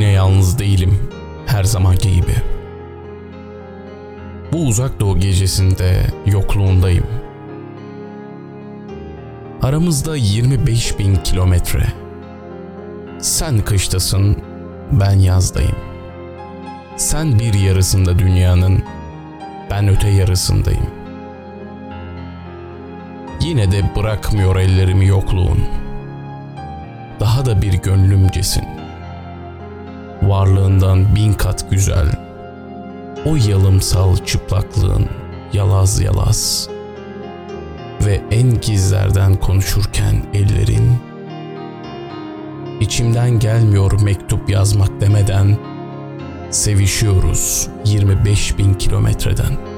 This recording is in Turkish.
yalnız değilim her zamanki gibi. Bu uzak doğu gecesinde yokluğundayım. Aramızda 25 bin kilometre. Sen kıştasın, ben yazdayım. Sen bir yarısında dünyanın, ben öte yarısındayım. Yine de bırakmıyor ellerimi yokluğun. Daha da bir gönlümcesin. Varlığından bin kat güzel. O yalımsal çıplaklığın yalaz yalaz. Ve en gizlerden konuşurken ellerin içimden gelmiyor mektup yazmak demeden sevişiyoruz 25 bin kilometreden.''